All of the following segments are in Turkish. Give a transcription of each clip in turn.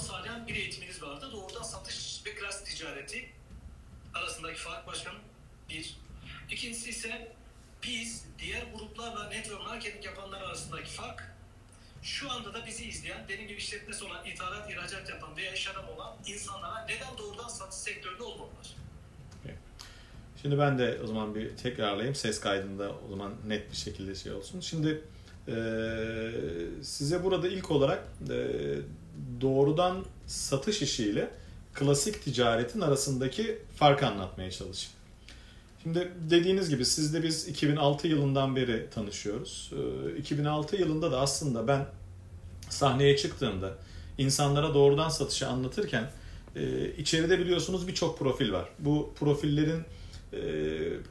sağlayan bir eğitiminiz vardı. Doğrudan satış ve klas ticareti arasındaki fark başkanım bir. İkincisi ise biz diğer gruplarla network marketing yapanlar arasındaki fark şu anda da bizi izleyen, benim gibi işletmesi olan, ithalat, ihracat yapan veya iş adamı olan insanlara neden doğrudan satış sektöründe olmalılar? Şimdi ben de o zaman bir tekrarlayayım. Ses kaydında o zaman net bir şekilde şey olsun. Şimdi e, size burada ilk olarak e, doğrudan satış işiyle klasik ticaretin arasındaki farkı anlatmaya çalışayım. Şimdi dediğiniz gibi sizde biz 2006 yılından beri tanışıyoruz. 2006 yılında da aslında ben sahneye çıktığımda insanlara doğrudan satışı anlatırken içeride biliyorsunuz birçok profil var. Bu profillerin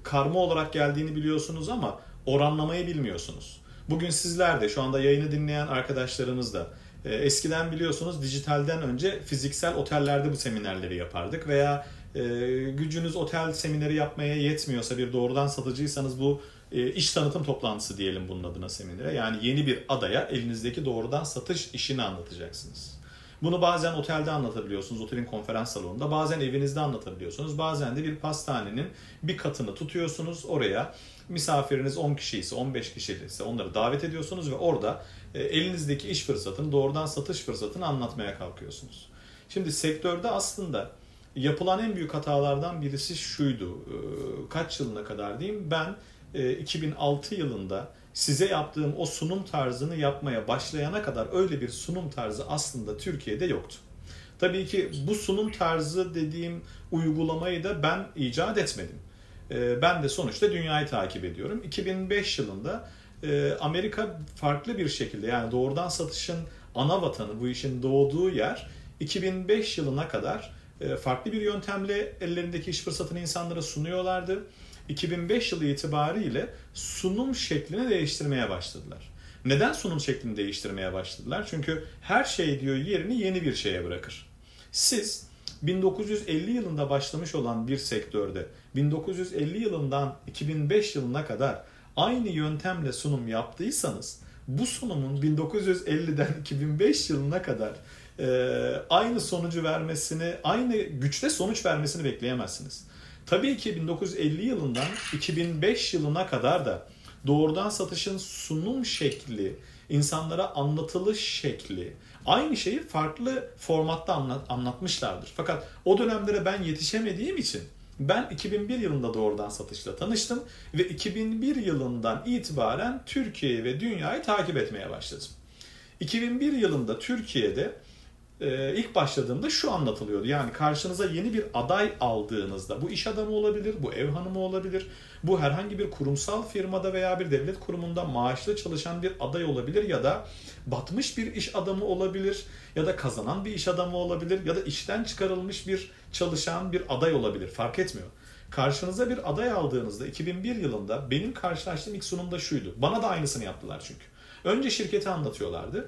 karma olarak geldiğini biliyorsunuz ama oranlamayı bilmiyorsunuz. Bugün sizler de şu anda yayını dinleyen arkadaşlarımız da eskiden biliyorsunuz dijitalden önce fiziksel otellerde bu seminerleri yapardık veya e, gücünüz otel semineri yapmaya yetmiyorsa bir doğrudan satıcıysanız bu e, iş tanıtım toplantısı diyelim bunun adına seminere. Yani yeni bir adaya elinizdeki doğrudan satış işini anlatacaksınız. Bunu bazen otelde anlatabiliyorsunuz, otelin konferans salonunda. Bazen evinizde anlatabiliyorsunuz. Bazen de bir pastanenin bir katını tutuyorsunuz. Oraya misafiriniz 10 kişi ise 15 kişi ise onları davet ediyorsunuz ve orada elinizdeki iş fırsatını, doğrudan satış fırsatını anlatmaya kalkıyorsunuz. Şimdi sektörde aslında yapılan en büyük hatalardan birisi şuydu. Ee, kaç yılına kadar diyeyim? Ben 2006 e, yılında size yaptığım o sunum tarzını yapmaya başlayana kadar öyle bir sunum tarzı aslında Türkiye'de yoktu. Tabii ki bu sunum tarzı dediğim uygulamayı da ben icat etmedim. Ben de sonuçta dünyayı takip ediyorum. 2005 yılında e, Amerika farklı bir şekilde yani doğrudan satışın ana vatanı bu işin doğduğu yer 2005 yılına kadar e, farklı bir yöntemle ellerindeki iş fırsatını insanlara sunuyorlardı. 2005 yılı itibariyle sunum şeklini değiştirmeye başladılar. Neden sunum şeklini değiştirmeye başladılar? Çünkü her şey diyor yerini yeni bir şeye bırakır. Siz 1950 yılında başlamış olan bir sektörde 1950 yılından 2005 yılına kadar aynı yöntemle sunum yaptıysanız bu sunumun 1950'den 2005 yılına kadar e, aynı sonucu vermesini, aynı güçte sonuç vermesini bekleyemezsiniz. Tabii ki 1950 yılından 2005 yılına kadar da doğrudan satışın sunum şekli, insanlara anlatılış şekli, aynı şeyi farklı formatta anlat, anlatmışlardır. Fakat o dönemlere ben yetişemediğim için ben 2001 yılında doğrudan satışla tanıştım ve 2001 yılından itibaren Türkiye ve dünyayı takip etmeye başladım. 2001 yılında Türkiye'de e, ilk başladığımda şu anlatılıyordu. Yani karşınıza yeni bir aday aldığınızda bu iş adamı olabilir, bu ev hanımı olabilir, bu herhangi bir kurumsal firmada veya bir devlet kurumunda maaşlı çalışan bir aday olabilir ya da batmış bir iş adamı olabilir ya da kazanan bir iş adamı olabilir ya da işten çıkarılmış bir çalışan bir aday olabilir fark etmiyor. Karşınıza bir aday aldığınızda 2001 yılında benim karşılaştığım ilk sunumda şuydu. Bana da aynısını yaptılar çünkü. Önce şirketi anlatıyorlardı.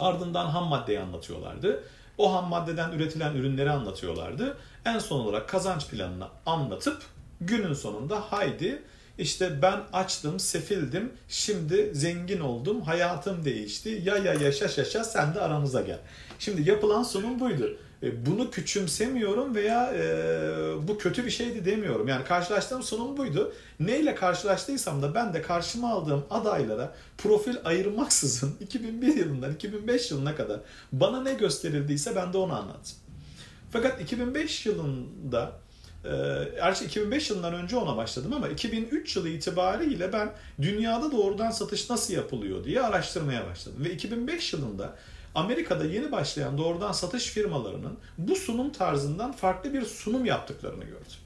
Ardından ham maddeyi anlatıyorlardı. O ham maddeden üretilen ürünleri anlatıyorlardı. En son olarak kazanç planını anlatıp günün sonunda haydi işte ben açtım, sefildim, şimdi zengin oldum, hayatım değişti, ya ya yaşa yaşa sen de aramıza gel. Şimdi yapılan sunum buydu. E, bunu küçümsemiyorum veya e, bu kötü bir şeydi demiyorum. Yani karşılaştığım sunum buydu. Neyle karşılaştıysam da ben de karşıma aldığım adaylara profil ayırmaksızın 2001 yılından 2005 yılına kadar bana ne gösterildiyse ben de onu anlattım. Fakat 2005 yılında Gerçi 2005 yılından önce ona başladım ama 2003 yılı itibariyle ben dünyada doğrudan satış nasıl yapılıyor diye araştırmaya başladım. Ve 2005 yılında Amerika'da yeni başlayan doğrudan satış firmalarının bu sunum tarzından farklı bir sunum yaptıklarını gördüm.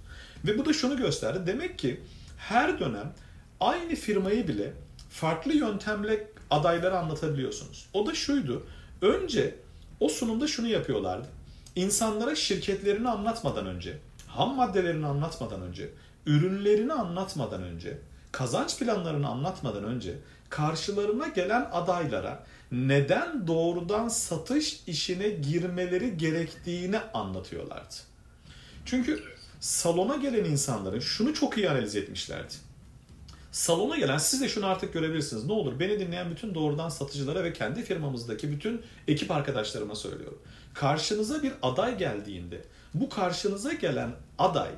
Ve bu da şunu gösterdi. Demek ki her dönem aynı firmayı bile farklı yöntemle adaylara anlatabiliyorsunuz. O da şuydu. Önce o sunumda şunu yapıyorlardı. İnsanlara şirketlerini anlatmadan önce, ham maddelerini anlatmadan önce, ürünlerini anlatmadan önce, kazanç planlarını anlatmadan önce karşılarına gelen adaylara neden doğrudan satış işine girmeleri gerektiğini salona gelen siz de şunu artık görebilirsiniz. Ne olur beni dinleyen bütün doğrudan satıcılara ve kendi firmamızdaki bütün ekip arkadaşlarıma söylüyorum. Karşınıza bir aday geldiğinde bu karşınıza gelen aday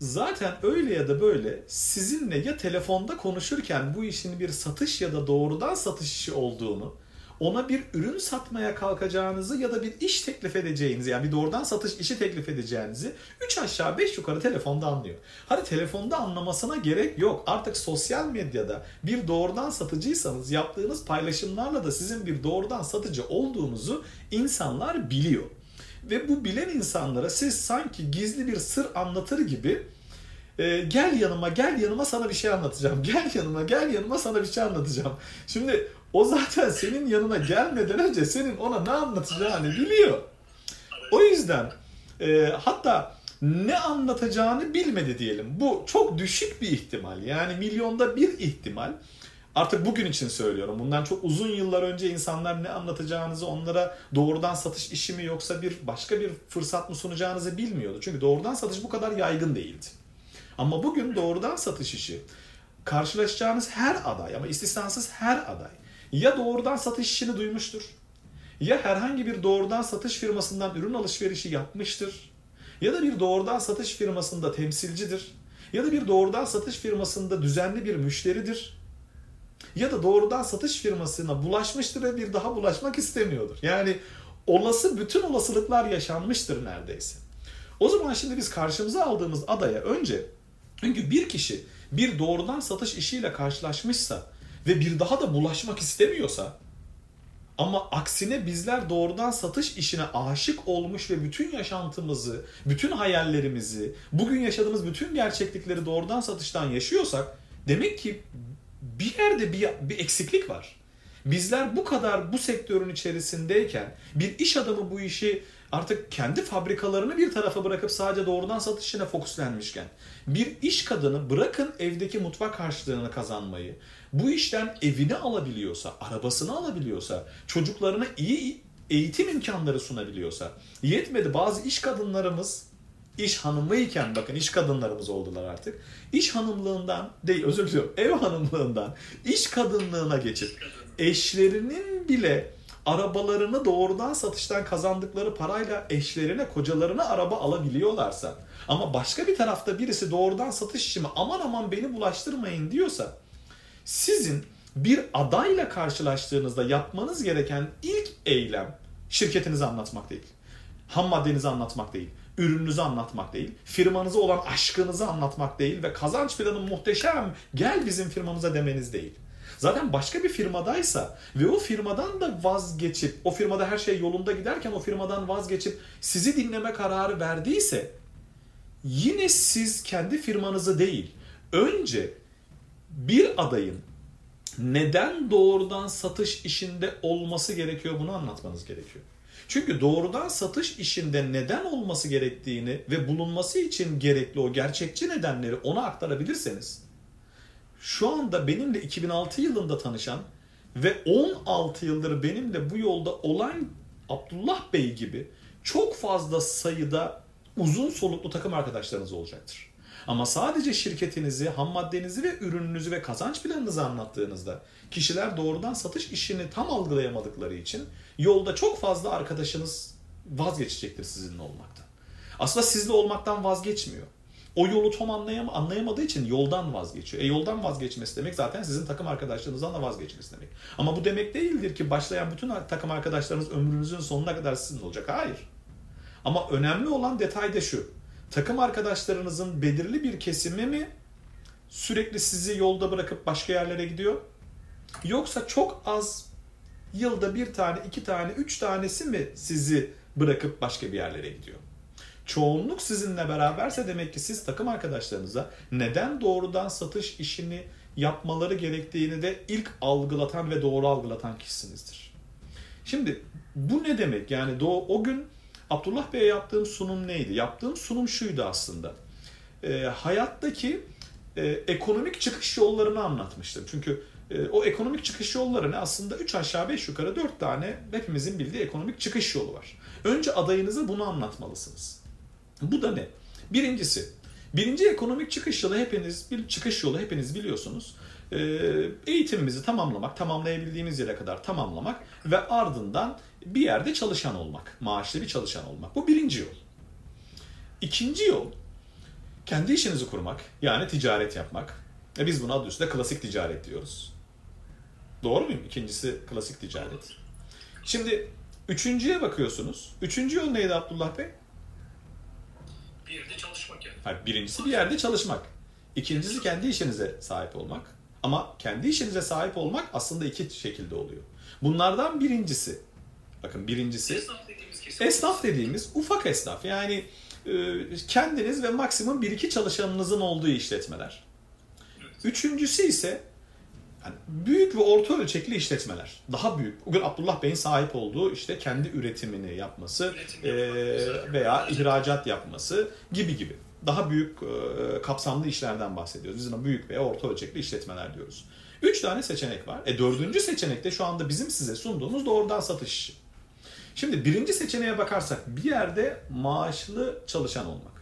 zaten öyle ya da böyle sizinle ya telefonda konuşurken bu işin bir satış ya da doğrudan satış işi olduğunu ona bir ürün satmaya kalkacağınızı ya da bir iş teklif edeceğinizi yani bir doğrudan satış işi teklif edeceğinizi 3 aşağı 5 yukarı telefonda anlıyor. Hadi telefonda anlamasına gerek yok. Artık sosyal medyada bir doğrudan satıcıysanız yaptığınız paylaşımlarla da sizin bir doğrudan satıcı olduğunuzu insanlar biliyor. Ve bu bilen insanlara siz sanki gizli bir sır anlatır gibi e, gel yanıma gel yanıma sana bir şey anlatacağım. Gel yanıma gel yanıma sana bir şey anlatacağım. Şimdi o zaten senin yanına gelmeden önce senin ona ne anlatacağını biliyor. O yüzden e, hatta ne anlatacağını bilmedi diyelim. Bu çok düşük bir ihtimal. Yani milyonda bir ihtimal. Artık bugün için söylüyorum. Bundan çok uzun yıllar önce insanlar ne anlatacağınızı onlara doğrudan satış işi mi yoksa bir başka bir fırsat mı sunacağınızı bilmiyordu. Çünkü doğrudan satış bu kadar yaygın değildi. Ama bugün doğrudan satış işi karşılaşacağınız her aday ama istisnasız her aday ya doğrudan satış işini duymuştur ya herhangi bir doğrudan satış firmasından ürün alışverişi yapmıştır ya da bir doğrudan satış firmasında temsilcidir ya da bir doğrudan satış firmasında düzenli bir müşteridir ya da doğrudan satış firmasına bulaşmıştır ve bir daha bulaşmak istemiyordur. Yani olası bütün olasılıklar yaşanmıştır neredeyse. O zaman şimdi biz karşımıza aldığımız adaya önce çünkü bir kişi bir doğrudan satış işiyle karşılaşmışsa ve bir daha da bulaşmak istemiyorsa ama aksine bizler doğrudan satış işine aşık olmuş ve bütün yaşantımızı, bütün hayallerimizi, bugün yaşadığımız bütün gerçeklikleri doğrudan satıştan yaşıyorsak demek ki bir yerde bir, bir eksiklik var. Bizler bu kadar bu sektörün içerisindeyken bir iş adamı bu işi artık kendi fabrikalarını bir tarafa bırakıp sadece doğrudan satışına fokuslanmışken bir iş kadını bırakın evdeki mutfak harçlığını kazanmayı bu işten evini alabiliyorsa, arabasını alabiliyorsa, çocuklarına iyi eğitim imkanları sunabiliyorsa yetmedi bazı iş kadınlarımız iş hanımıyken bakın iş kadınlarımız oldular artık. İş hanımlığından değil özür diliyorum ev hanımlığından iş kadınlığına geçip eşlerinin bile arabalarını doğrudan satıştan kazandıkları parayla eşlerine, kocalarına araba alabiliyorlarsa ama başka bir tarafta birisi doğrudan satış işimi aman aman beni bulaştırmayın diyorsa sizin bir adayla karşılaştığınızda yapmanız gereken ilk eylem şirketinizi anlatmak değil. Ham maddenizi anlatmak değil. Ürününüzü anlatmak değil. Firmanıza olan aşkınızı anlatmak değil ve kazanç planı muhteşem gel bizim firmamıza demeniz değil. Zaten başka bir firmadaysa ve o firmadan da vazgeçip, o firmada her şey yolunda giderken o firmadan vazgeçip sizi dinleme kararı verdiyse yine siz kendi firmanızı değil, önce bir adayın neden doğrudan satış işinde olması gerekiyor bunu anlatmanız gerekiyor. Çünkü doğrudan satış işinde neden olması gerektiğini ve bulunması için gerekli o gerçekçi nedenleri ona aktarabilirseniz şu anda benimle 2006 yılında tanışan ve 16 yıldır benimle bu yolda olan Abdullah Bey gibi çok fazla sayıda uzun soluklu takım arkadaşlarınız olacaktır. Ama sadece şirketinizi, ham maddenizi ve ürününüzü ve kazanç planınızı anlattığınızda kişiler doğrudan satış işini tam algılayamadıkları için yolda çok fazla arkadaşınız vazgeçecektir sizinle olmaktan. Aslında sizle olmaktan vazgeçmiyor. O yolu tam anlayam anlayamadığı için yoldan vazgeçiyor. E yoldan vazgeçmesi demek zaten sizin takım arkadaşlarınızdan da vazgeçmesi demek. Ama bu demek değildir ki başlayan bütün takım arkadaşlarınız ömrünüzün sonuna kadar sizin olacak. Hayır. Ama önemli olan detay da şu. Takım arkadaşlarınızın belirli bir kesimi mi sürekli sizi yolda bırakıp başka yerlere gidiyor? Yoksa çok az yılda bir tane, iki tane, üç tanesi mi sizi bırakıp başka bir yerlere gidiyor? çoğunluk sizinle beraberse demek ki siz takım arkadaşlarınıza neden doğrudan satış işini yapmaları gerektiğini de ilk algılatan ve doğru algılatan kişisinizdir. Şimdi bu ne demek? Yani o gün Abdullah Bey'e yaptığım sunum neydi? Yaptığım sunum şuydu aslında. E, hayattaki e, ekonomik çıkış yollarını anlatmıştım. Çünkü e, o ekonomik çıkış yolları ne? Aslında 3 aşağı 5 yukarı 4 tane hepimizin bildiği ekonomik çıkış yolu var. Önce adayınıza bunu anlatmalısınız. Bu da ne? Birincisi, Birinci ekonomik çıkış yolu hepiniz bir çıkış yolu hepiniz biliyorsunuz. Ee, eğitimimizi tamamlamak, tamamlayabildiğimiz yere kadar tamamlamak ve ardından bir yerde çalışan olmak, maaşlı bir çalışan olmak. Bu birinci yol. İkinci yol kendi işinizi kurmak, yani ticaret yapmak. E biz buna adı üstünde klasik ticaret diyoruz. Doğru muyum? İkincisi klasik ticaret. Şimdi üçüncüye bakıyorsunuz. Üçüncü yol neydi Abdullah Bey? Bir yerde çalışmak yani. Birincisi bir yerde çalışmak. İkincisi kendi işinize sahip olmak. Ama kendi işinize sahip olmak aslında iki şekilde oluyor. Bunlardan birincisi, bakın birincisi Esnaf dediğimiz kesim. esnaf dediğimiz ufak esnaf. Yani e, kendiniz ve maksimum bir iki çalışanınızın olduğu işletmeler. Üçüncüsü ise yani büyük ve orta ölçekli işletmeler. Daha büyük. Bugün Abdullah Bey'in sahip olduğu işte kendi üretimini yapması Üretim e, veya ihracat yapması gibi gibi. Daha büyük e, kapsamlı işlerden bahsediyoruz. Biz buna büyük veya orta ölçekli işletmeler diyoruz. Üç tane seçenek var. E dördüncü seçenek de şu anda bizim size sunduğumuz doğrudan satış. Şimdi birinci seçeneğe bakarsak bir yerde maaşlı çalışan olmak.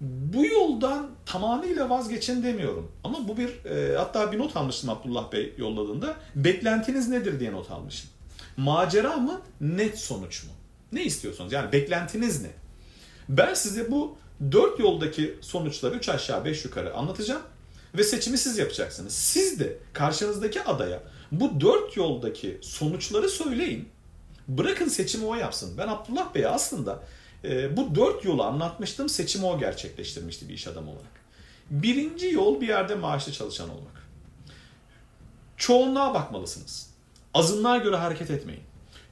Bu yoldan tamamıyla vazgeçin demiyorum. Ama bu bir e, hatta bir not almıştım Abdullah Bey yolladığında. Beklentiniz nedir diye not almışım. Macera mı net sonuç mu? Ne istiyorsunuz? Yani beklentiniz ne? Ben size bu dört yoldaki sonuçları üç aşağı beş yukarı anlatacağım. Ve seçimi siz yapacaksınız. Siz de karşınızdaki adaya bu dört yoldaki sonuçları söyleyin. Bırakın seçimi o yapsın. Ben Abdullah Bey'e aslında e, bu dört yolu anlatmıştım. Seçimi o gerçekleştirmişti bir iş adamı olarak. Birinci yol bir yerde maaşlı çalışan olmak. Çoğunluğa bakmalısınız. Azınlığa göre hareket etmeyin.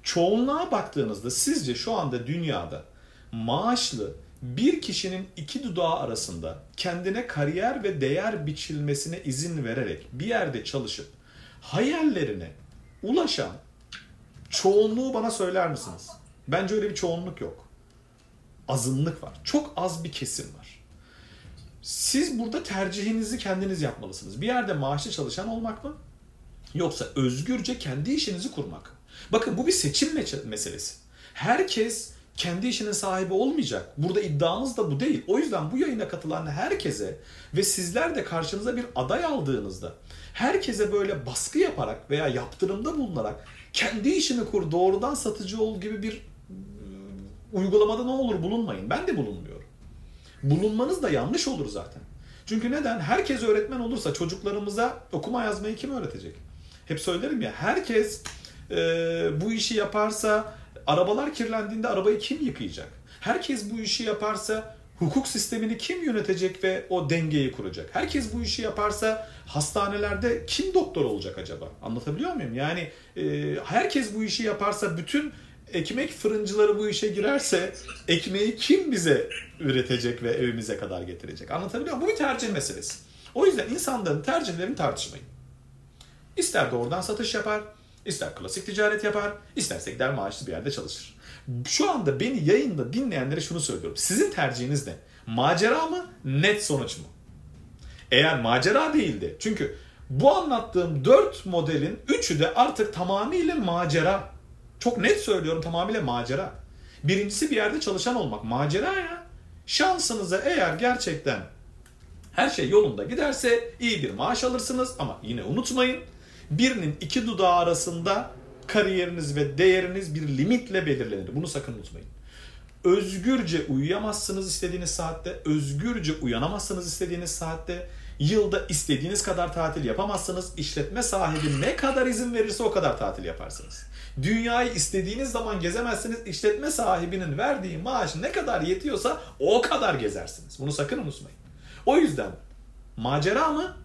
Çoğunluğa baktığınızda sizce şu anda dünyada maaşlı bir kişinin iki dudağı arasında kendine kariyer ve değer biçilmesine izin vererek bir yerde çalışıp hayallerine ulaşan çoğunluğu bana söyler misiniz? Bence öyle bir çoğunluk yok. Azınlık var. Çok az bir kesim var. Siz burada tercihinizi kendiniz yapmalısınız. Bir yerde maaşlı çalışan olmak mı? Yoksa özgürce kendi işinizi kurmak. Bakın bu bir seçim meselesi. Herkes kendi işinin sahibi olmayacak. Burada iddiamız da bu değil. O yüzden bu yayına katılan herkese ve sizler de karşınıza bir aday aldığınızda herkese böyle baskı yaparak veya yaptırımda bulunarak kendi işini kur, doğrudan satıcı ol gibi bir ıı, uygulamada ne olur bulunmayın. Ben de bulunmuyorum. Bulunmanız da yanlış olur zaten. Çünkü neden? Herkes öğretmen olursa çocuklarımıza okuma yazmayı kim öğretecek? Hep söylerim ya herkes e, bu işi yaparsa arabalar kirlendiğinde arabayı kim yıkayacak? Herkes bu işi yaparsa hukuk sistemini kim yönetecek ve o dengeyi kuracak? Herkes bu işi yaparsa hastanelerde kim doktor olacak acaba? Anlatabiliyor muyum? Yani e, herkes bu işi yaparsa bütün ekmek fırıncıları bu işe girerse ekmeği kim bize üretecek ve evimize kadar getirecek? Anlatabiliyor muyum? Bu bir tercih meselesi. O yüzden insanların tercihlerini tartışmayın. İster doğrudan satış yapar, ister klasik ticaret yapar, isterse gider maaşlı bir yerde çalışır. Şu anda beni yayında dinleyenlere şunu söylüyorum. Sizin tercihiniz ne? Macera mı, net sonuç mu? Eğer macera değildi. Çünkü bu anlattığım dört modelin üçü de artık tamamıyla macera. Çok net söylüyorum tamamıyla macera. Birincisi bir yerde çalışan olmak. Macera ya. Şansınıza eğer gerçekten her şey yolunda giderse iyi bir maaş alırsınız ama yine unutmayın birinin iki dudağı arasında kariyeriniz ve değeriniz bir limitle belirlenir. Bunu sakın unutmayın. Özgürce uyuyamazsınız istediğiniz saatte, özgürce uyanamazsınız istediğiniz saatte, yılda istediğiniz kadar tatil yapamazsınız. İşletme sahibi ne kadar izin verirse o kadar tatil yaparsınız. Dünyayı istediğiniz zaman gezemezsiniz. İşletme sahibinin verdiği maaş ne kadar yetiyorsa o kadar gezersiniz. Bunu sakın unutmayın. O yüzden macera mı?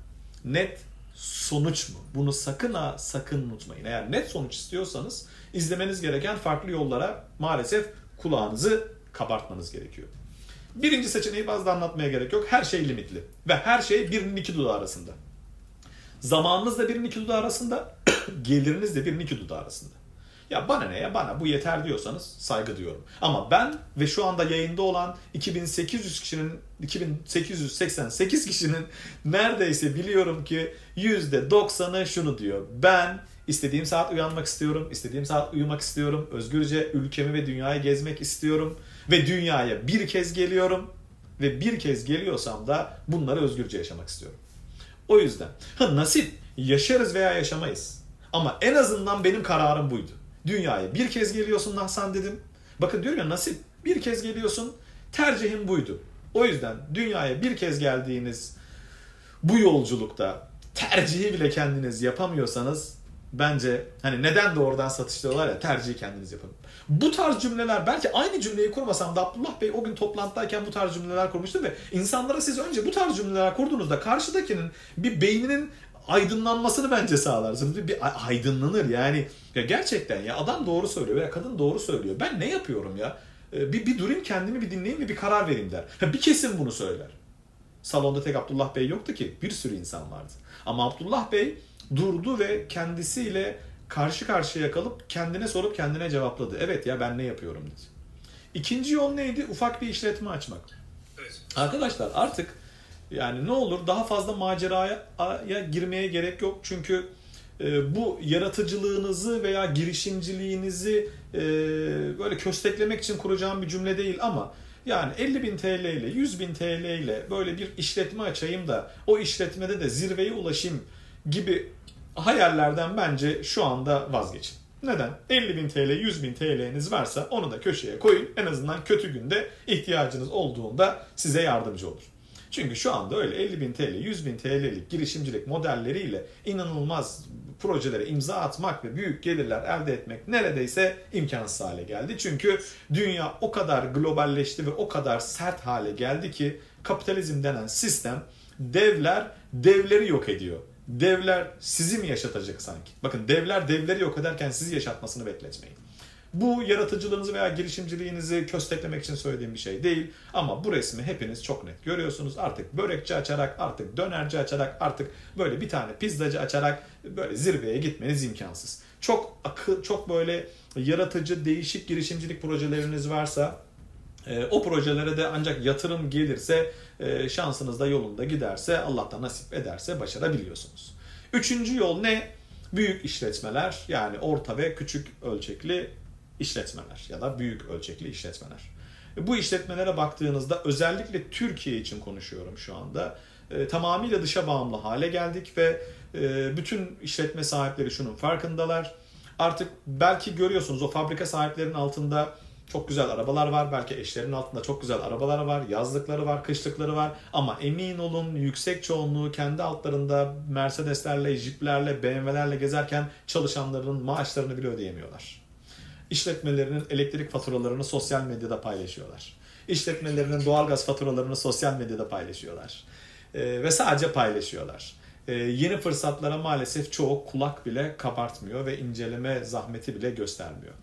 Net sonuç mu? Bunu sakın ha sakın unutmayın. Eğer net sonuç istiyorsanız izlemeniz gereken farklı yollara maalesef kulağınızı kabartmanız gerekiyor. Birinci seçeneği fazla anlatmaya gerek yok. Her şey limitli. Ve her şey birinin iki dudağı arasında. Zamanınız da birinin iki dudağı arasında. geliriniz de birinin iki dudağı arasında. Ya bana ne ya bana bu yeter diyorsanız saygı diyorum. Ama ben ve şu anda yayında olan 2800 kişinin 2888 kişinin neredeyse biliyorum ki %90'ı şunu diyor. Ben istediğim saat uyanmak istiyorum, istediğim saat uyumak istiyorum, özgürce ülkemi ve dünyayı gezmek istiyorum ve dünyaya bir kez geliyorum. ve bir kez geliyorsam da bunları özgürce yaşamak istiyorum. O yüzden ha nasip yaşarız veya yaşamayız. Ama en azından benim kararım buydu. Dünyaya bir kez geliyorsun Hasan dedim. Bakın diyorum ya nasip bir kez geliyorsun tercihim buydu. O yüzden dünyaya bir kez geldiğiniz bu yolculukta tercihi bile kendiniz yapamıyorsanız bence hani neden doğrudan satış diyorlar ya tercihi kendiniz yapın. Bu tarz cümleler belki aynı cümleyi kurmasam da Abdullah Bey o gün toplantıdayken bu tarz cümleler kurmuştu ve insanlara siz önce bu tarz cümleler kurduğunuzda karşıdakinin bir beyninin aydınlanmasını bence sağlarsınız. Bir, bir aydınlanır yani. Ya gerçekten ya adam doğru söylüyor veya kadın doğru söylüyor. Ben ne yapıyorum ya? Ee, bir, bir durayım kendimi bir dinleyeyim ve bir karar vereyim der. Ha, bir kesim bunu söyler. Salonda tek Abdullah Bey yoktu ki. Bir sürü insan vardı. Ama Abdullah Bey durdu ve kendisiyle karşı karşıya kalıp kendine sorup kendine cevapladı. Evet ya ben ne yapıyorum dedi. İkinci yol neydi? Ufak bir işletme açmak. Evet. Arkadaşlar artık yani ne olur daha fazla maceraya girmeye gerek yok. Çünkü e, bu yaratıcılığınızı veya girişimciliğinizi e, böyle kösteklemek için kuracağım bir cümle değil ama yani 50 bin TL ile 100 bin TL ile böyle bir işletme açayım da o işletmede de zirveye ulaşayım gibi hayallerden bence şu anda vazgeçin. Neden? 50 bin TL, 100 bin TL'niz varsa onu da köşeye koyun. En azından kötü günde ihtiyacınız olduğunda size yardımcı olur. Çünkü şu anda öyle 50 bin TL, 100 bin TL'lik girişimcilik modelleriyle inanılmaz projelere imza atmak ve büyük gelirler elde etmek neredeyse imkansız hale geldi. Çünkü dünya o kadar globalleşti ve o kadar sert hale geldi ki kapitalizm denen sistem devler devleri yok ediyor. Devler sizi mi yaşatacak sanki? Bakın devler devleri yok ederken sizi yaşatmasını bekletmeyin. Bu yaratıcılığınızı veya girişimciliğinizi kösteklemek için söylediğim bir şey değil. Ama bu resmi hepiniz çok net görüyorsunuz. Artık börekçi açarak, artık dönerci açarak, artık böyle bir tane pizzacı açarak böyle zirveye gitmeniz imkansız. Çok akıl, çok böyle yaratıcı, değişik girişimcilik projeleriniz varsa e, o projelere de ancak yatırım gelirse, e, şansınız da yolunda giderse, Allah da nasip ederse başarabiliyorsunuz. Üçüncü yol ne? Büyük işletmeler yani orta ve küçük ölçekli işletmeler ya da büyük ölçekli işletmeler. Bu işletmelere baktığınızda özellikle Türkiye için konuşuyorum şu anda. E, tamamıyla dışa bağımlı hale geldik ve e, bütün işletme sahipleri şunun farkındalar. Artık belki görüyorsunuz o fabrika sahiplerinin altında çok güzel arabalar var. Belki eşlerinin altında çok güzel arabalar var. Yazlıkları var, kışlıkları var. Ama emin olun yüksek çoğunluğu kendi altlarında Mercedeslerle, Jeep'lerle, BMW'lerle gezerken çalışanlarının maaşlarını bile ödeyemiyorlar. İşletmelerinin elektrik faturalarını sosyal medyada paylaşıyorlar. İşletmelerinin doğalgaz faturalarını sosyal medyada paylaşıyorlar. Ee, ve sadece paylaşıyorlar. Ee, yeni fırsatlara maalesef çoğu kulak bile kabartmıyor ve inceleme zahmeti bile göstermiyor.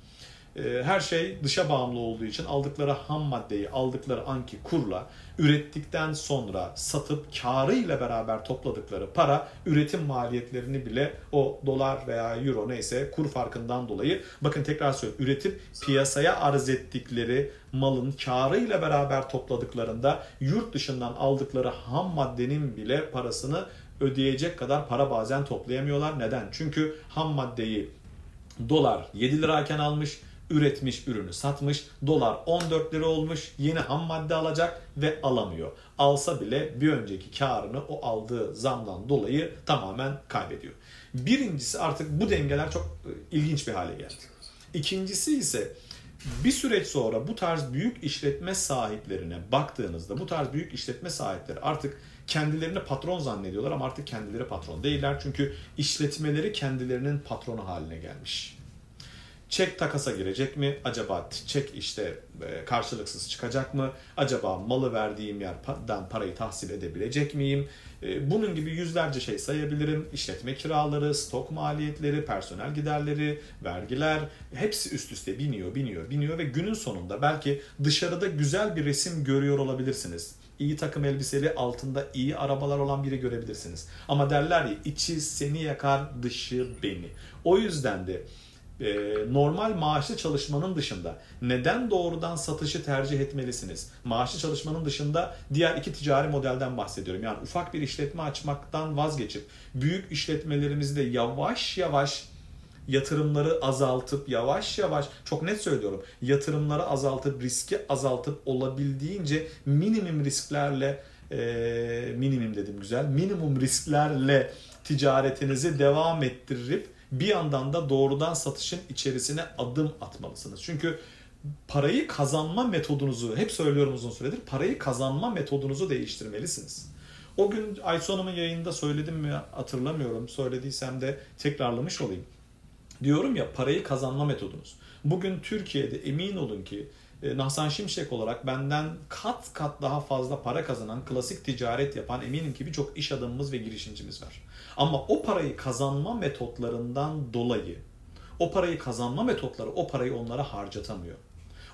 Ee, her şey dışa bağımlı olduğu için aldıkları ham maddeyi aldıkları anki kurla ürettikten sonra satıp karıyla beraber topladıkları para üretim maliyetlerini bile o dolar veya euro neyse kur farkından dolayı bakın tekrar söylüyorum üretip piyasaya arz ettikleri malın karıyla beraber topladıklarında yurt dışından aldıkları ham maddenin bile parasını ödeyecek kadar para bazen toplayamıyorlar. Neden? Çünkü ham maddeyi dolar 7 lirayken almış üretmiş ürünü satmış. Dolar 14 lira olmuş. Yeni ham madde alacak ve alamıyor. Alsa bile bir önceki karını o aldığı zamdan dolayı tamamen kaybediyor. Birincisi artık bu dengeler çok e, ilginç bir hale geldi. İkincisi ise bir süreç sonra bu tarz büyük işletme sahiplerine baktığınızda bu tarz büyük işletme sahipleri artık kendilerini patron zannediyorlar ama artık kendileri patron değiller. Çünkü işletmeleri kendilerinin patronu haline gelmiş. Çek takasa girecek mi? Acaba çek işte e, karşılıksız çıkacak mı? Acaba malı verdiğim yerden parayı tahsil edebilecek miyim? E, bunun gibi yüzlerce şey sayabilirim. İşletme kiraları, stok maliyetleri, personel giderleri, vergiler hepsi üst üste biniyor, biniyor, biniyor ve günün sonunda belki dışarıda güzel bir resim görüyor olabilirsiniz iyi takım elbiseli altında iyi arabalar olan biri görebilirsiniz. Ama derler ya içi seni yakar dışı beni. O yüzden de e, normal maaşlı çalışmanın dışında neden doğrudan satışı tercih etmelisiniz? Maaşlı çalışmanın dışında diğer iki ticari modelden bahsediyorum. Yani ufak bir işletme açmaktan vazgeçip büyük işletmelerimizi de yavaş yavaş yatırımları azaltıp yavaş yavaş çok net söylüyorum yatırımları azaltıp riski azaltıp olabildiğince minimum risklerle e, minimum dedim güzel minimum risklerle ticaretinizi devam ettirip bir yandan da doğrudan satışın içerisine adım atmalısınız. Çünkü parayı kazanma metodunuzu hep söylüyorum uzun süredir parayı kazanma metodunuzu değiştirmelisiniz. O gün Aysu Hanım'ın yayında söyledim mi hatırlamıyorum. Söylediysem de tekrarlamış olayım. Diyorum ya parayı kazanma metodunuz. Bugün Türkiye'de emin olun ki e, Nahsan Şimşek olarak benden kat kat daha fazla para kazanan, klasik ticaret yapan eminim ki birçok iş adamımız ve girişimcimiz var. Ama o parayı kazanma metotlarından dolayı o parayı kazanma metotları o parayı onlara harcatamıyor.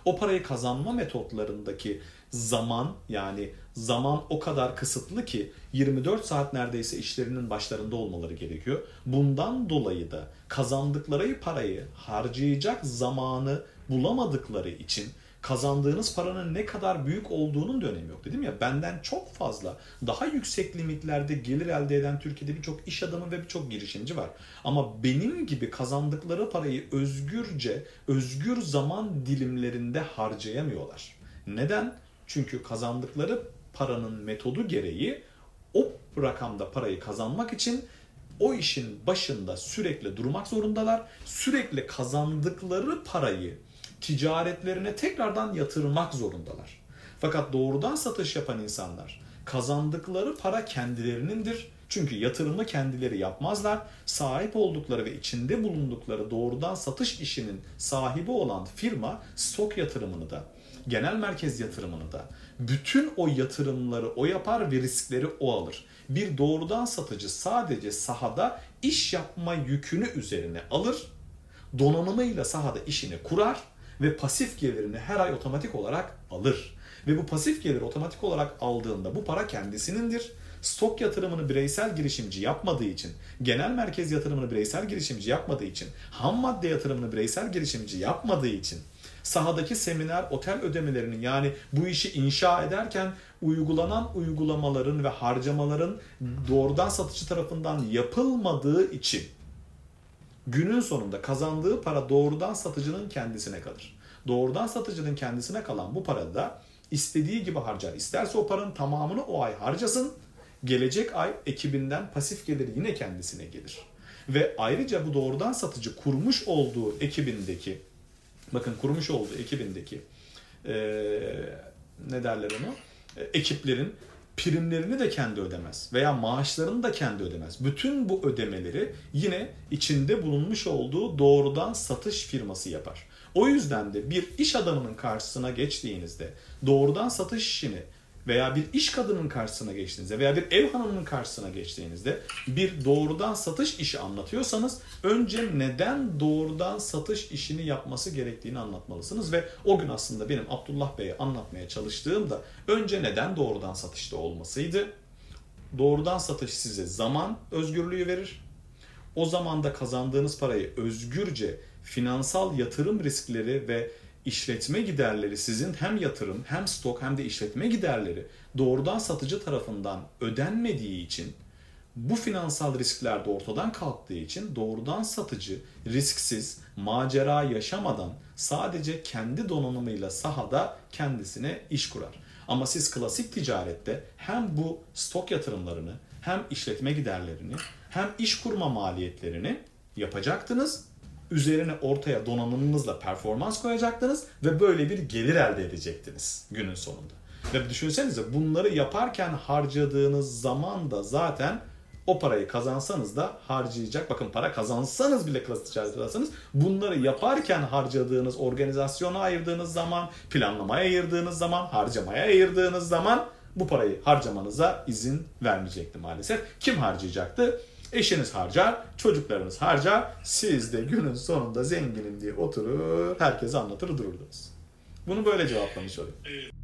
O parayı kazanma metotlarındaki zaman yani zaman o kadar kısıtlı ki 24 saat neredeyse işlerinin başlarında olmaları gerekiyor. Bundan dolayı da kazandıkları parayı harcayacak zamanı bulamadıkları için kazandığınız paranın ne kadar büyük olduğunun da önemi yok. Dedim ya benden çok fazla daha yüksek limitlerde gelir elde eden Türkiye'de birçok iş adamı ve birçok girişimci var. Ama benim gibi kazandıkları parayı özgürce, özgür zaman dilimlerinde harcayamıyorlar. Neden? Çünkü kazandıkları paranın metodu gereği o rakamda parayı kazanmak için o işin başında sürekli durmak zorundalar. Sürekli kazandıkları parayı ticaretlerine tekrardan yatırmak zorundalar. Fakat doğrudan satış yapan insanlar kazandıkları para kendilerinindir. Çünkü yatırımı kendileri yapmazlar. Sahip oldukları ve içinde bulundukları doğrudan satış işinin sahibi olan firma stok yatırımını da, genel merkez yatırımını da, bütün o yatırımları o yapar ve riskleri o alır. Bir doğrudan satıcı sadece sahada iş yapma yükünü üzerine alır, donanımıyla sahada işini kurar ve pasif gelirini her ay otomatik olarak alır. Ve bu pasif gelir otomatik olarak aldığında bu para kendisinindir. Stok yatırımını bireysel girişimci yapmadığı için, genel merkez yatırımını bireysel girişimci yapmadığı için, ham madde yatırımını bireysel girişimci yapmadığı için, sahadaki seminer, otel ödemelerini yani bu işi inşa ederken uygulanan uygulamaların ve harcamaların doğrudan satıcı tarafından yapılmadığı için günün sonunda kazandığı para doğrudan satıcının kendisine kalır. Doğrudan satıcının kendisine kalan bu para da istediği gibi harcar. İsterse o paranın tamamını o ay harcasın. Gelecek ay ekibinden pasif gelir yine kendisine gelir. Ve ayrıca bu doğrudan satıcı kurmuş olduğu ekibindeki bakın kurmuş olduğu ekibindeki ee, ne derler onu? Ekiplerin primlerini de kendi ödemez veya maaşlarını da kendi ödemez. Bütün bu ödemeleri yine içinde bulunmuş olduğu doğrudan satış firması yapar. O yüzden de bir iş adamının karşısına geçtiğinizde doğrudan satış işini veya bir iş kadının karşısına geçtiğinizde veya bir ev hanımının karşısına geçtiğinizde bir doğrudan satış işi anlatıyorsanız önce neden doğrudan satış işini yapması gerektiğini anlatmalısınız ve o gün aslında benim Abdullah Bey'e anlatmaya çalıştığım da önce neden doğrudan satışta olmasıydı. Doğrudan satış size zaman özgürlüğü verir. O zamanda kazandığınız parayı özgürce finansal yatırım riskleri ve işletme giderleri sizin hem yatırım hem stok hem de işletme giderleri doğrudan satıcı tarafından ödenmediği için bu finansal riskler de ortadan kalktığı için doğrudan satıcı risksiz, macera yaşamadan sadece kendi donanımıyla sahada kendisine iş kurar. Ama siz klasik ticarette hem bu stok yatırımlarını hem işletme giderlerini hem iş kurma maliyetlerini yapacaktınız üzerine ortaya donanımınızla performans koyacaktınız ve böyle bir gelir elde edecektiniz günün sonunda. Ve düşünsenize bunları yaparken harcadığınız zaman da zaten o parayı kazansanız da harcayacak. Bakın para kazansanız bile klasik ticaret ederseniz bunları yaparken harcadığınız, organizasyona ayırdığınız zaman, planlamaya ayırdığınız zaman, harcamaya ayırdığınız zaman bu parayı harcamanıza izin vermeyecekti maalesef. Kim harcayacaktı? Eşiniz harcar, çocuklarınız harcar. Siz de günün sonunda zenginim diye oturur, herkese anlatır dururdunuz. Bunu böyle cevaplamış. Evet.